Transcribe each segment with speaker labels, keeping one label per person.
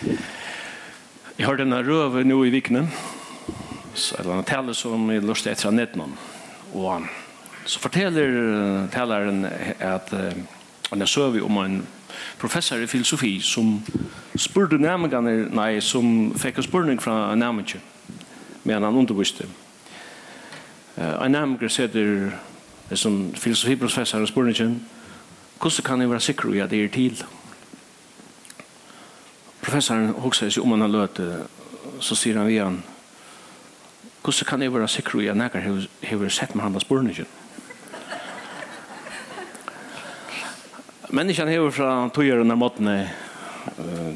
Speaker 1: Jeg har denne røve nå i viknen, det han tale som i lust etter av nettene. Og så forteller taleren at han er søv om en professor i filosofi som spurte nærmengene, nei, som fikk en spurning fra nærmengene, men han underviste. En nærmengene sitter som filosofiprofessoren spurningen, hvordan kan jeg være sikker i at det er til? professoren hoksar seg om han har løtt så sier han igjen hvordan kan jeg være sikker i at jeg har sett med hans borne Menneskene har fra tøyere når måten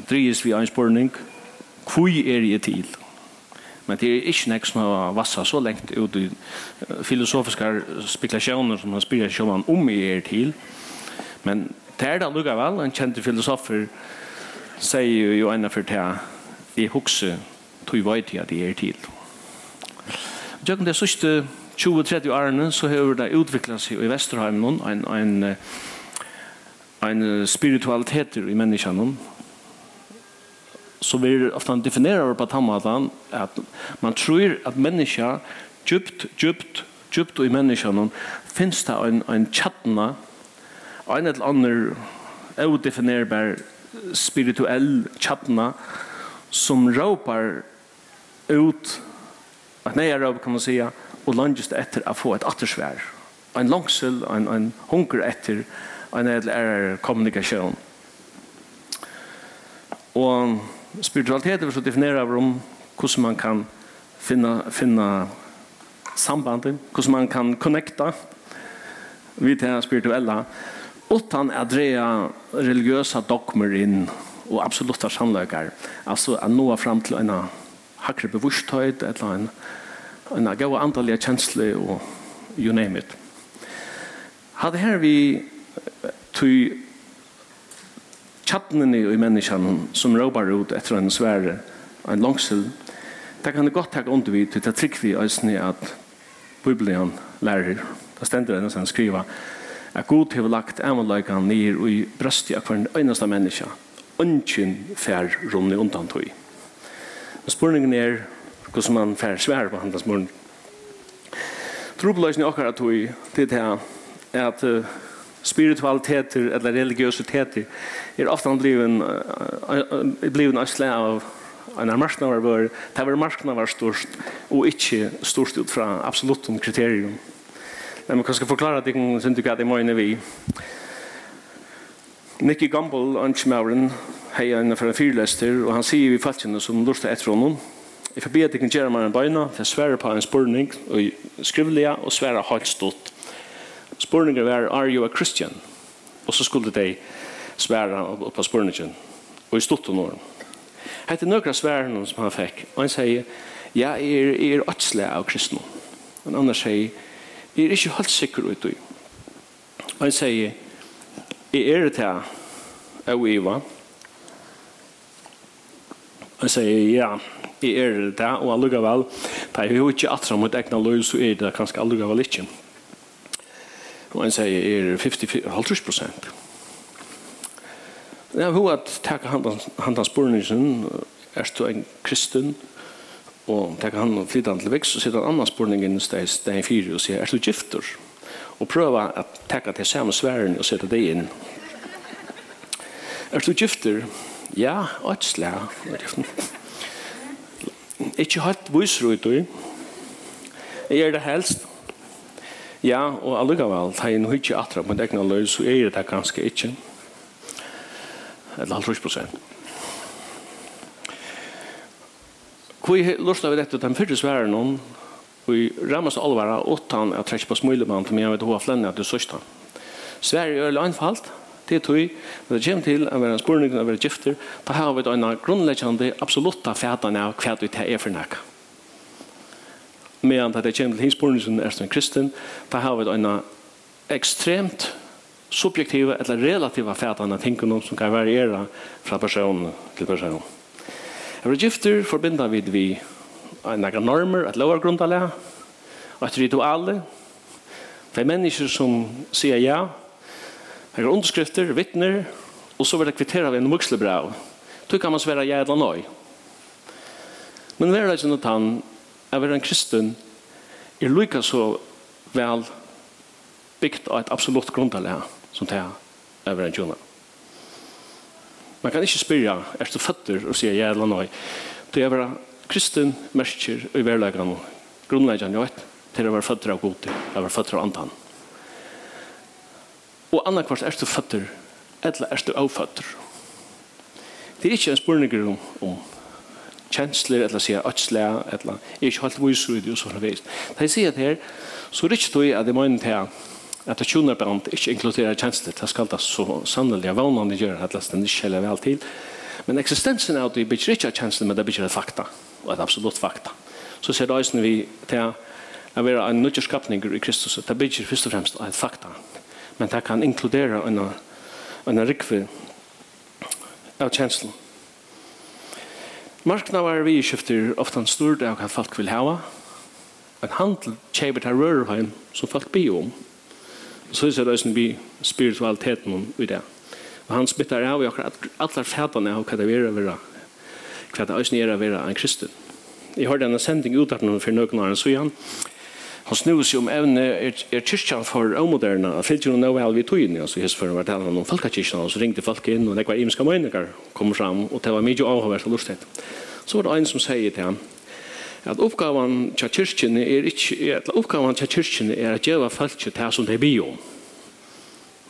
Speaker 1: dreies vi av en borning hvor er jeg til? Men det er ikke nek som har vassa så lengt ut i filosofiske spekulasjoner som han spyrir seg om i er til. Men det er da lukka vel en kjente filosofer som sier jo ennå for det jeg husker tog vei til at jeg er til. Gjøkken det siste 20-30 årene så har det utviklet seg i Vesterheim noen, en, en, en spiritualitet i menneskene så vi ofte definerer på tammadan at man tror at menneska djupt, djupt, djupt i menneskene finnes det en, en tjattna en eller annen udefinerbar spirituell chatna som ropar ut att nej råp kan man säga och landet efter att få ett attersvär en långsel en en hunger efter en eller kommunikation och spiritualitet är så definierar av om hur man kan finna finna sambanden hur man kan connecta vid det spirituella utan att dreja religiösa dogmer in och absoluta sannlökar. Alltså att nå fram till en hackre bevussthet, eller en, en gåa antaliga känslor och you name it. Hade här vi tog chatten i människan som råbar ut efter en svär en långsel det kan det gott ta under vid till att trick vi ösni att bibeln lärer det ständer den sen skriva at Gud har lagt amaløykan nir og i brøsti av hver øyneste menneske ønsken fær romne undan tog. Men spørningen er hvordan man fær svær på hans spørning. Trobeløsene akkurat tog til det at spiritualiteter eller religiøsiteter er ofta bliven uh, bliven av slag av en av marknader var, det var marknader størst og ikke størst ut fra absolutum kriterium Men man kan skal forklare at jeg synes ikke at jeg mener vi. Nicky Gumbel, Anchmauren, hei en för en fyrlester, og han sier vi falskjene som lortet etter honom. Jeg be at jeg kan gjøre meg en beina, for jeg på en spurning, og skrivlige, og sverre helt stått. Spurningen var, are you a Christian? Og så skulle de svära på spurningen, og i stått og nåren. Hette nøkra sverre som han fikk, og han sier, ja, jeg er, jeg er åtsle av kristne. Men annars sier, Jeg er ikke helt sikker ut i. Og han sier, jeg er det her, og jeg. Han sier, ja, jeg er det her, og allugavel, da jeg jo ikke atra mot egna løy, så er det kanskje allugavel ikke. Og han sier, jeg er 50-50 prosent. Jeg har hatt takk handan spurningen, er du en kristen, og Og tar han og flytter han til veks og sitter en annan spurning inn i steg fire og sier, er du gifter? Og prøva at takke til samme sværen og sette det inn. Er du gifter? Ja, et slag. Ikke hatt viser Jeg er det helst. Ja, og allugavel, tar jeg noe ikke atra på en egna løs, så er det ganske ikke. Eller halvtrøys prosent. Hvor løsner vi dette den første sværen om, og i rammast alvara åttan at trekker på smulemann, til meg, jeg vet hva flenne at du sørste. Sverige er øyelig anfalt, det tog, jeg, men det kommer til å være en spørning av å være gifter, da har vi en grunnleggende absolutta fætene av hva du er for nækka. Medan det kommer til hinsporningen er som kristen, da har vi en ekstremt subjektiva eller relativa fætene av tingene som kan variera fra person til person. Jeg var gifter forbindet vid vi en egen normer, et lover og et rituale. Det er mennesker som sier ja, det er underskrifter, vittner, og så vil det kvittere vi en mukslebrav. Då kan man svära ja eller nej. Men det är inte något han är en kristen är lika så väl byggt av ett absolut grundalega som det är över en tjona. Man kan ikke spyrja, er du føtter og sier ja eller nei? Det er bare kristen mersker i verleggen og grunnleggen jo vet, til å være føtter av god, til å være føtter av andan. Og annakvart er du føtter, eller er du avføtter. Det er ikke en spurninger om, om kjensler, eller sier øtsle, eller er ikke helt viser i det, og så har vi Det sier det her, så er det ikke tog at jeg mener til at det tjoner brand ikke inkluderer tjenester, det skal det så sannelig av vanene gjør at det ikke heller vel til. Men eksistensen av det betyr ikke tjenester, men det betyr et fakta, og et absolutt fakta. Så ser det også vi til å være en nødgjørskapning i Kristus, det betyr først og fremst et fakta, men det kan inkludere en, en rikve av tjenester. Marknader vi skifter ofte en stor del av hva folk vil hava, en handel kjøper til rørheim som folk blir om, Og så er det også vi spiritualiteten om i det. Og han spytter av i akkurat alle fætene av hva det er å være, hva det også er å være en kristen. Jeg hørte en sending ut av noen for noen år, så han, han snur seg om evne er, er kyrkjan for omoderne, og fyllt jo noe vel vi tog inn, altså hans for å være talen om folkekirkjan, og så ringte folk inn, og det var imenska meninger kom fram, og det var mye avhåverst og lustighet. Så var det en som sier til ham, at oppgaven til kyrkjene er ikke, at oppgaven til kyrkjene er at gjøre folk det som det blir om.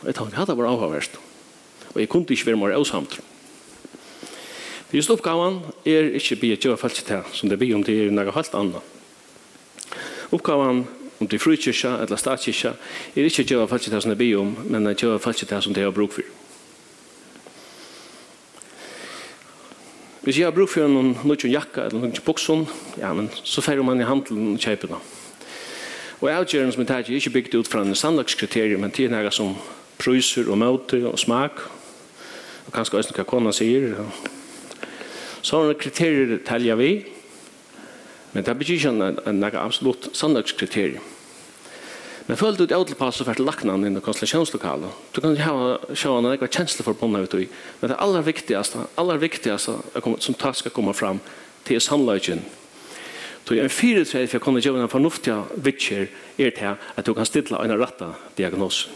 Speaker 1: Og jeg tenkte, det var avhverst. Og jeg kunne ikke være mer avsamt. For just oppgaven er ikke å gjøre folk det som de blir om, det er noe helt annet. Oppgaven om det er frukyrkja eller statskyrkja er ikke å gjøre folk det som det blir om, men å gjøre folk det som det har bruk for. Hvis jeg har bruk for noen nødvendig jakka eller noen bukson, ja, men så færre man i handelen og kjøper dem. Og avgjøren som jeg tar er ikke bygd ut fra en sannlagskriterium, men til noe som pryser og møter og smak, og kanskje også noe kona sier. Sånne kriterier taljer vi, men det betyr ikke en, en absolutt standardskriterium. Men følg ut avtilpass og fært laknan inn i konstellasjonslokalet. Du kan ha se en ekva kjensle for på ut i. Men det aller viktigaste, aller viktigaste som takk skal komma fram til samløyken. Så en fyrirtreid for å kunne gjøre en fornuftig vitsjer er til at du kan stilla en ratta diagnos.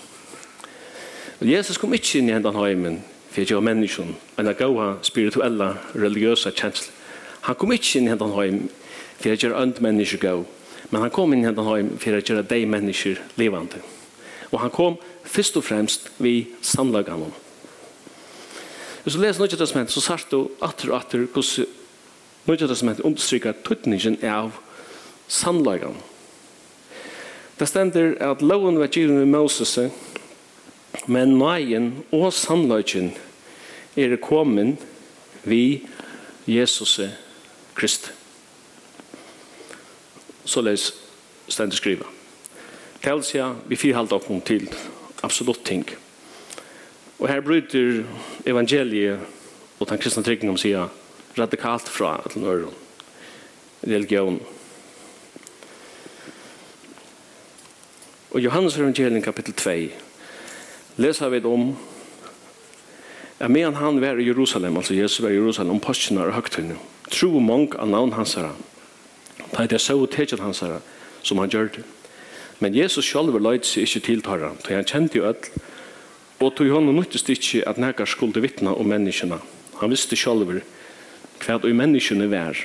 Speaker 1: Jesus kom ikke inn i hendan heimen for å gjøre menneskjon en gaua spirituella religiøsa kjensle. Han kom ikke inn i hendan heim for å gjøre ønd mennesker gå Men han kom inn i denne Hendenheim for å gjøre de mennesker levende. Og han kom først og fremst ved samlagene. Hvis du leser Nødja Testament, så sier du atter og atter hvordan Nødja Testament understryker tøtningen av samlagene. Det stender at loven var givet med Moses, men nøyen og samlagen er kommet ved Jesus Kristus så les stendt skriva. Telsia, vi firhalt okken til absolutt ting. Og her bryter evangeliet og den kristna tryggingen om sida radikalt fra til nøyron, religion. Og Johannes evangelium kapittel 2 leser vi om at medan han var i Jerusalem, altså Jesus var i Jerusalem, om påskene og høgtøyene, tro mange av navn hans herre, Da er det så uttegjent hans her, som han gjør det. Men Jesus selv løyde seg ikke tiltøyre, for han kjente jo alt, og tog han nyttes ikke at nækker skulle vittne om menneskene. Han visste selv hva i menneskene var.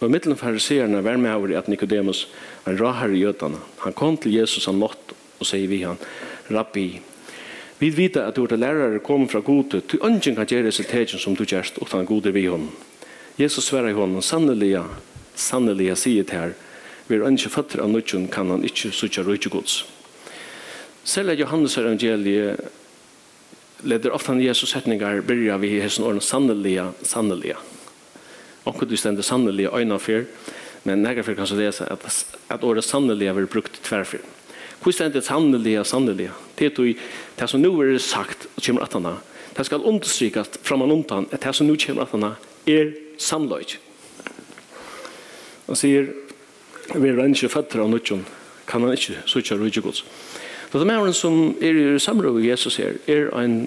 Speaker 1: Og i middelen fariserene var med over at Nicodemus var en rar i jødene. Han kom til Jesus han mått og sier vi han, Rabbi, vi vet at du er lærere kom fra gode, til ønsken kan gjøre resultaten som du gjør, og han gode vi hånden. Jesus sverre i hånden, sannelig ja, sannelig jeg sier til her, vi er ikke fatter av nødgjøn kan han ikke søtja røyke gods. Selv at Johannes evangeliet leder ofte han Jesus setninger byrja vi i hessen åren sannelig. sannelige. Akkurat vi stender sannelig øyne for, men nægge for kan så lese at, at året sannelig er brukt tverfyr. Hvor stender sannelig, sannelig? Det er det som nå er sagt, og kommer at han Det skal understrykast framan undan at det som nu kommer at han er sannløyt. Han sier, vi er ikke fatter av nødgjøn, kan han ikke søtja rujtje gods. Så det mævren som er i samråd med Jesus her, er en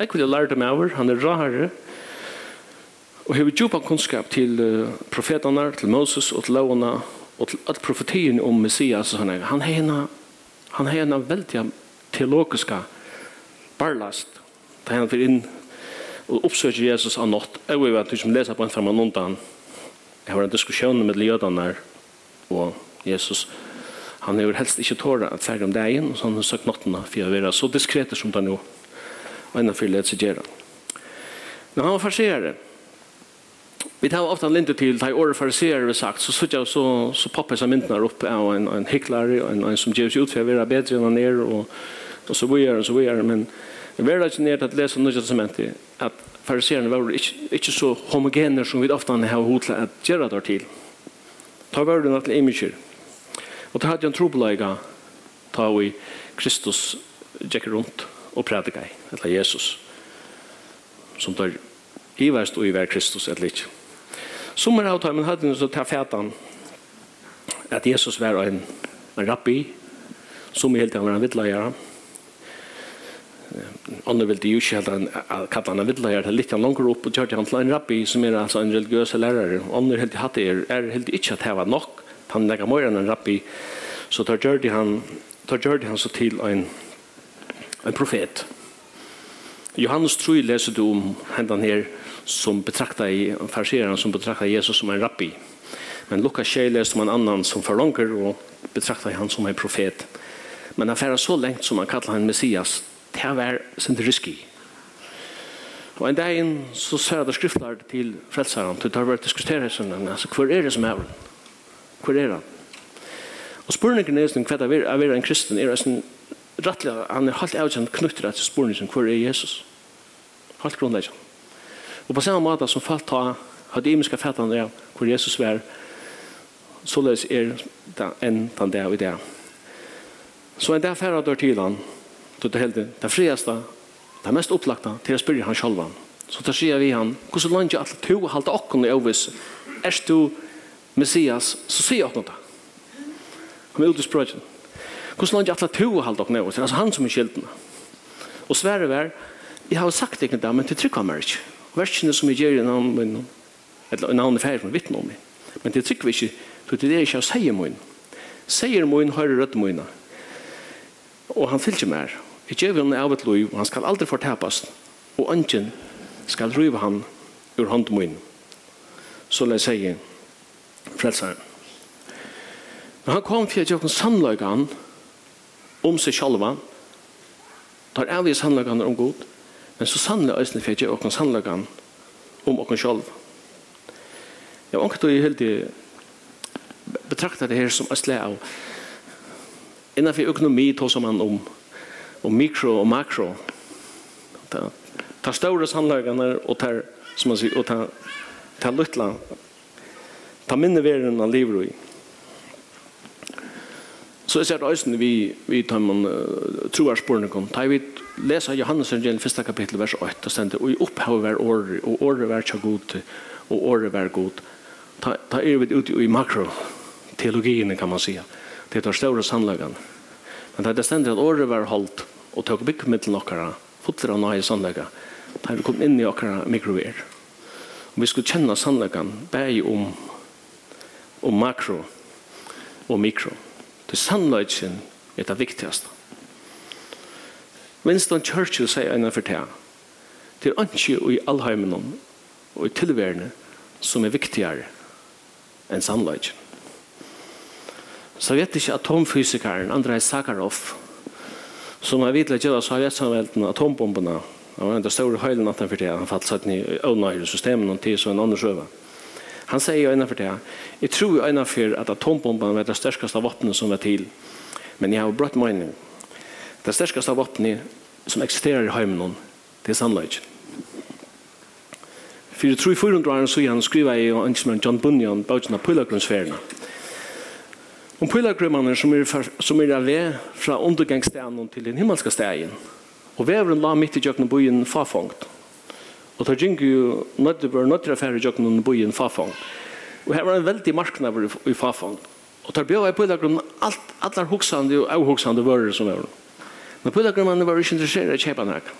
Speaker 1: ekvile lærte mæver, han er rarere, og har djupa kunnskap til profetene, til Moses og til lovene, og til at profetien om Messias, han er, han har han har en veldig teologiska barlast, da han fyrir inn og oppsøker Jesus av nått, Jeg vet vet, du som leser på en fremman undan, Jeg har en diskusjon med jødene og Jesus. Han har helst ikke tåret at ferdig om dagen, og så han har søkt nattene for å være så diskreter som det nå. Og en av fyrlighet så gjør han. Men han var farserer. Vi tar ofte en linte til, tar året farserer vi sagt, så sitter jeg så, så popper seg myntene opp av en, en hyklare, og en, en som gjør seg ut for å være bedre enn han er, og, og så videre, og så videre. Men vi er ikke nere til å lese noe som heter at fariserene var ikke, ikke så homogene som vi ofte har hodt til at gjøre det til. Ta var det til imager. Og ta hadde en trobelega ta vi Kristus gikk rundt og prædika i, eller Jesus, som tar iverst og ver Kristus, eller ikke. Som er avtøy, men hadde så ta fætan at Jesus var en, en rabbi, som i hele tiden var en vittlagjere, Andre ville jo ikke helt kalla han en vidleir til litt langer opp og kjørte han til en rabbi som er altså en religiøse lærare. Andre helt hatt er, er helt ikke at heva nok. Han legger mer enn en rabbi. Så tar kjørte han, tar kjørte han så til en, en profet. Johannes tror jeg leser du om hendan her som betraktar i farseren som betraktar Jesus som en rabbi. Men Lukas 6 leser om en annan som förlånger og betraktar han som en profet. Men han färrar så längt som man kallar han Messias det var sin riski. Og en dag inn så sa jeg det skriftlar til frelsaren, til det var diskuteret sin, altså, hvor er det som er han? Hvor er han? Og spurningen er hva det er å være en kristen, er en rettelig, han er helt avkjent knyttet til spurningen, hvor er Jesus? Helt grunnleggen. Og på samme måte som falt ta, hadde imiske fettene av hvor Jesus var, så løs er det enn den der og der. Så en dag færre dør til han, då det helt det friaste, det mest upplagda till att spyrja han själva. Så tar sig vi han, hur så långt jag att to halta okkon i ovis. Är du Messias så ser jag något. Han vill du spröjen. Hur så långt jag att to halta okkon i ovis. Alltså han som är skilden. Och Sverige var jag har sagt det inte men till trycka mig. Versen som jag ger namn men eller namn för mig vittnar om. Men det trycker vi inte. Så det är jag säger mun. Säger mun hör rött munar og han fylgjer mer. Jeg gjev henne av et liv, og han skal aldri fortapast, og ønsken skal ryve han ur hånd min. Så la jeg sige, frelseren. Men han kom for at jeg kan om seg sjalva, tar avvis handløyga han om god, men så samløyga øyne for at jeg kan samløyga om okken sjalva. Jeg var anket og i helt betraktet det her som et av innenfor økonomi tog som man om, om mikro og makro. Ta, ta større sannlagene og ta, som man sier, og ta, ta lytla. Ta minne verden han lever i. Så jeg ser det øyne vi, vi tar man uh, troer sporene kom. Ta vi lesa Johannes evangelium 1. kapitel vers 8 og stender, og i opphavet var året, og året var så god, og året var god. Ta, ta er vi ute i makro teologien kan man säga. Si. Det tar den store sannleggen. Men det er stendig at året var holdt og tog byggmiddelen okkara, fotler av nøye sannleggen, da er det kommet inn i okkara mikrover. Og vi skulle kjenne sannleggen bare om, om makro og mikro. Det sannleggen er det viktigaste. Winston Churchill sier en av fortell. Det er ikke i allheimen og i tilværende som er viktigere enn sannleggen sovjetiske atomfysikeren Andrei Sakharov som har vidt lagt av sovjetsamvelden atombombene. Han var en av store høylen at han for det. Han falt satt i øvnøyre systemen og tid som en annen sjøve han sier jo innenfor det jeg tror jo innenfor at atombomben var det største våpnet som var til men jeg har brått mening. Det største av våpenet som eksisterer i heimen det er sannløyken Fyrir i 400 år så han skriva i John Bunyan, bautsen bautina Pøylagrunnsferna om pilgrimene som er, som er ved fra undergangsstenen til den himmelske stegen. Og veveren la midt i kjøkkenen byen farfangt. Og tar gjenker jo nødde bør nødde affære i kjøkkenen byen farfangt. Og her var en veldig marknad i farfangt. Og tar bjøy i pilgrimene alt, alle hoksande og avhoksande vører som er. Men pilgrimene var ikke interessert i kjøpene her.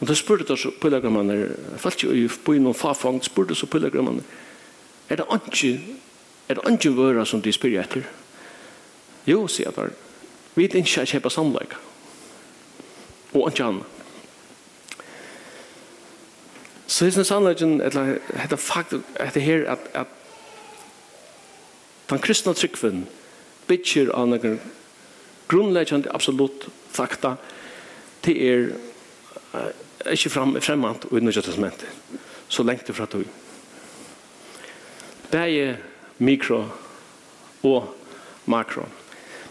Speaker 1: Og da spurte oss pilgrimene, falt jo i byen og farfangt, spurte oss pilgrimene, er det ikke Er det ikke vøra som de spyrir etter? Jo, sier jeg bare. Vi er ikke kjøpa samleik. Og ikke annet. Så hesten sannleggen, eller hette fakt, hette her, at, at den kristna tryggven bytjer av noen grunnleggende absolutt fakta til er uh, ikke frem, fremmant i Nødja Testamentet, så lengt fra tog. Begge mikro og makro.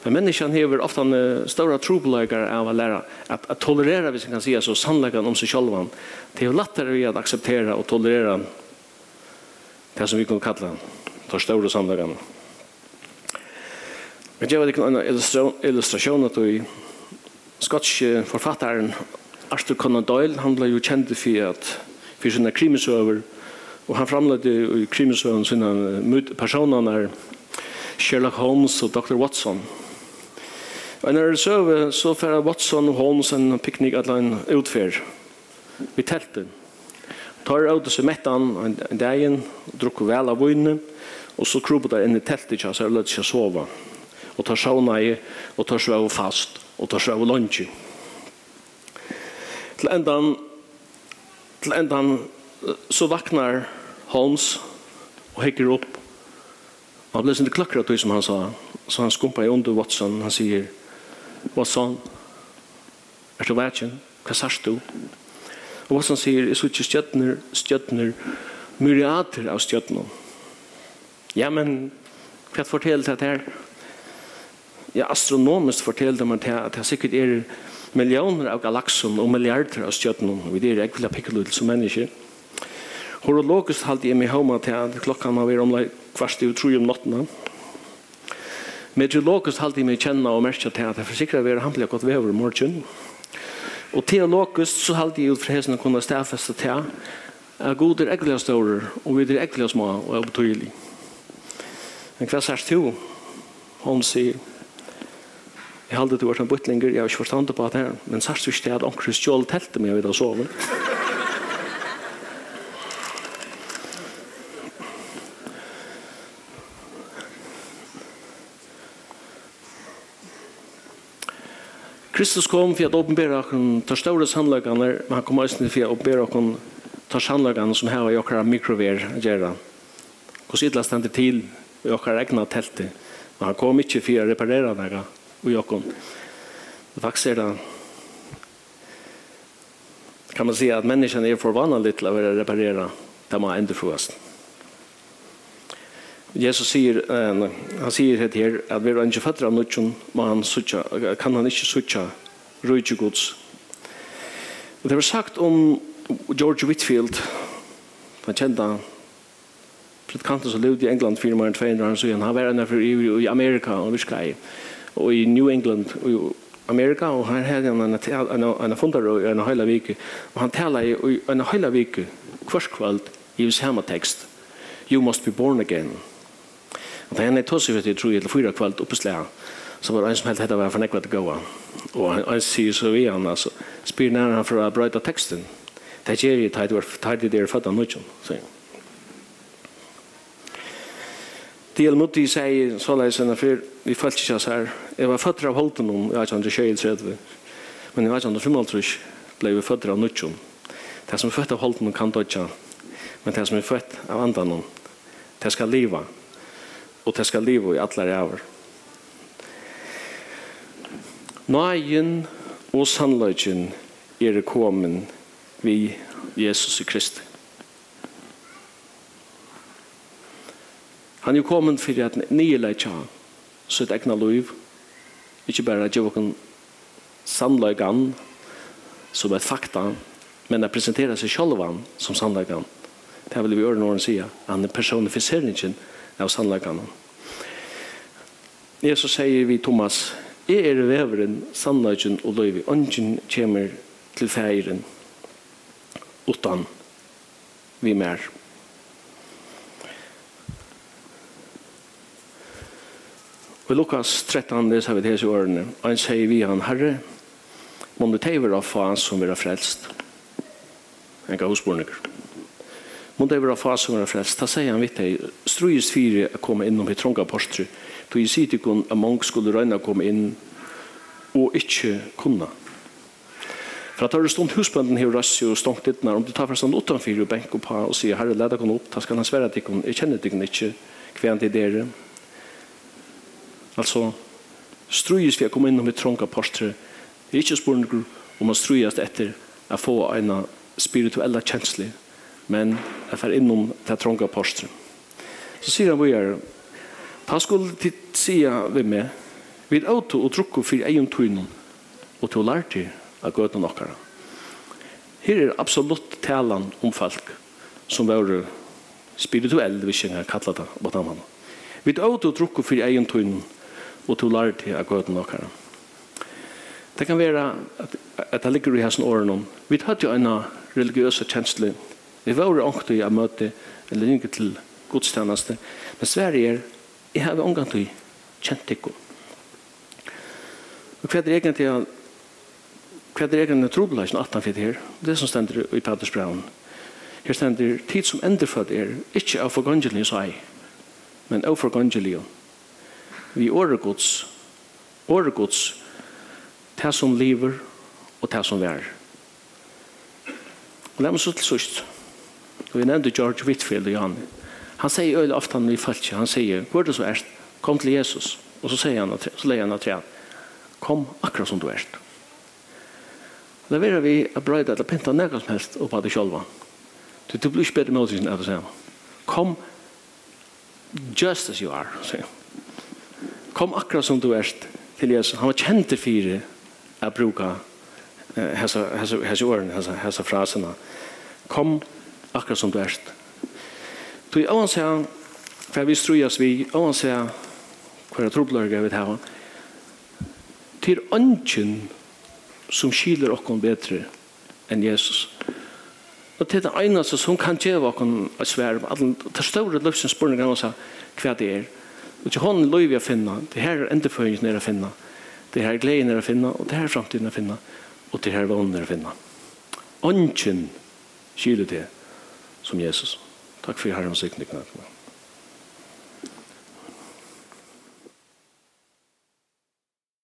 Speaker 1: Men människan hever ofta en större trobelökar av att lära att, att tolerera, vi kan säga så, sannläggan om sig själva. Det är lättare att acceptera och tolerera det som vi kan kalla de större sannläggarna. Men jag vet inte en illustration, illustration att i skotske författaren Arthur Conan Doyle, han blev ju känd för att för sina krimisöver och Og han framlade i krimisøven sina personene er Sherlock Holmes og Dr. Watson. Og når det søve så færa Watson og Holmes en piknik at han utfer i teltet. Tar ut og så mette han en dagen, drukker vel av vunne, og så kroper der inn i teltet ikke, så jeg løter seg sove. Og tar sjåna i, og tar svøv fast, og tar svøv lunge. Til endan, til endan, så vaknar Holmes og hekker upp. Han blev inte klackra till som han sa. Så han skumpar i under Watson. Han sier, Watson er du värtjen? Hva sørst du? Og Watson säger jag såg stjøtner, stjøtner, myriater av stjøtner. Ja, men hva forteller det her? Ja, astronomiskt fortäller man det at det sikkert er millioner av galaxer og milliarder av stjötner. Och det är äckliga pickolutelse människor. Ja Horologisk halte jeg meg hjemme til at klokka må være omlai kvart i utro om nottene. Meteorologisk halte jeg meg kjenne og merke til at jeg forsikrer å være hampelig godt vever i morgen. Og teologisk så halte jeg ut fra hesen å kunne stedfeste til at god er ekkelig større, og vi er ekkelig små og er betydelig. Men hva sier du? Hun sier, jeg halte til å være en bytlinger, jeg har ikke forstand på det her, men sier du ikke at omkring stjål teltet meg ved å sove? Kristus kom for å åpenbære oss tar større sannløkene, men han kom også for å åpenbære oss tar sannløkene som her i okkara mikrover gjerne. Hvordan ytla stender til i okkara egna teltet, men han kom ikke for å reparere noe i okkara. Det faktisk er det kan man säga att människan är förvandlad till att reparera det man ändå frågast. Jesus sier, uh, han sier helt her, at vi er ikke fatter av noen, men han sutja, kan han ikke sutja rujtje gods. Og det var sagt om George Whitfield, han kjente predikanten som levde i England fyrir mer enn 200 år siden, han var enn i, i Amerika og virka i, og i New England og i Amerika, og han hadde en, en, en en fundar i en høyla vike, og han tala i en høyla vike, kvarskvald, i samme tekst, You must be born again. Og det henne tog vet jeg tror jeg til fyra kvalt oppe slæ, så var det en som helt hette var for nekva til gåa. Og han sier så vi han, altså, spyr nær han for å brøyta teksten. Det er gjør jeg teit, teit i dere fødda nødjan, sier han. Del Mutti sier så leis enn før, vi følte ikke oss her. Jeg var føtter av holden om, jeg vet ikke om det skjer i tredje. Men jeg vet ikke om det fimmeltrykk ble vi føtter av Nutsjon. Det som er født av holden om kan dødja, men det som er født av andan om, det skal liva og det skal leve i alle ræver. Nøyen og sannløgjen er kommet vi Jesus Kristus. Han er kommet for at nye leitja sitt egna liv, ikke bare at jeg sannløgjen som et fakta, men at presentere seg selv som sannløgjen. Det vil vi gjøre når han sier, han er personifiseringen av sannleggene. Jesus sier vi Thomas, jeg er veveren, sannleggen og løyvi. Ønsken kommer til feiren utan vi mer. Og i Lukas 13 leser vi disse årene. Og han sier vi han, Herre, må du teiver av faen som vi har frelst. En gav hosbornikker. Mån det var fas som var frelst. Da sier han vitt hei, strøyest fire å komme innom i trånga postru. Då i sidikon at mange skulle røyna komme inn og ikke kunna. For at har stånd husbønden her røst og stånd dittna, om du tar fra stånd utanfyr og benk oppa og sier, herre, leda kon opp, da skal han svære at ikon, jeg kjenner ikon ikke kvendt i dere. Altså, strøyest vi å komme innom i trånga postru. det er ikke spurning om man strøyest etter å få en spirituella kjensli, men jeg fer innom det trånga postrum. Så sier han bøyere, ta skulle til sida ved meg, vi er auto og trukko for egen tøynen, og til å lære til å gå gøtene okkara. Her er absolutt talan om folk som var spirituell, jeg kan kalla det, på den mannen. Vi er auto og trukko for egen tøynen, og til å lære til å gå gøtene okkara. Det kan være at, at det ligger i hans åren. Vi hadde jo en religiøse kjensle Vi var ångt i å møte eller ringe til godstjeneste. Men Sverige er, jeg har ångt i kjent ikke. Og hva er det egentlig jeg hva er det egentlig trobladsen 18 fyrir her? Det som stender i Peters Brown. Her stender tid som enderfødt er, ikke av forgangelig seg, men av forgangelig. Vi åregods, åregods, det som lever og det som vær. Og la meg så til sørst. Vi nevnte George Whitfield i han. Han sier øyne ofte han i falsk. Han sier, hvor er det så er? Kom til Jesus. Og så sier han, så leier han at han, kom akkurat som du er. Da vil vi brøyde at pinta nekka som helst opp av det sjølva. Du, du blir ikke bedre med oss enn. Kom just as you are, sier han. Kom akkurat som du er til Jesus. Han var kjent til fire å bruke hessa hessa hessa orðin hessa hessa frasana kom akkurat som du er. Du er avans her, for vi strujas vi, også hva er hver jeg vil ha, til ønsken som skiler okkon bedre enn Jesus. Og til det eneste som kan gjøre okkon et svær, det større løsens spørsmål, han sa hva det er. Og til hånden løy vi å finne, det her er endeføringen er å finne, det her er gleden er å finne, og det her er fremtiden er å finne, og det her er vånen er å finne. Ønsken skiler til som Jesus. Takk for Herrens sikning. Takk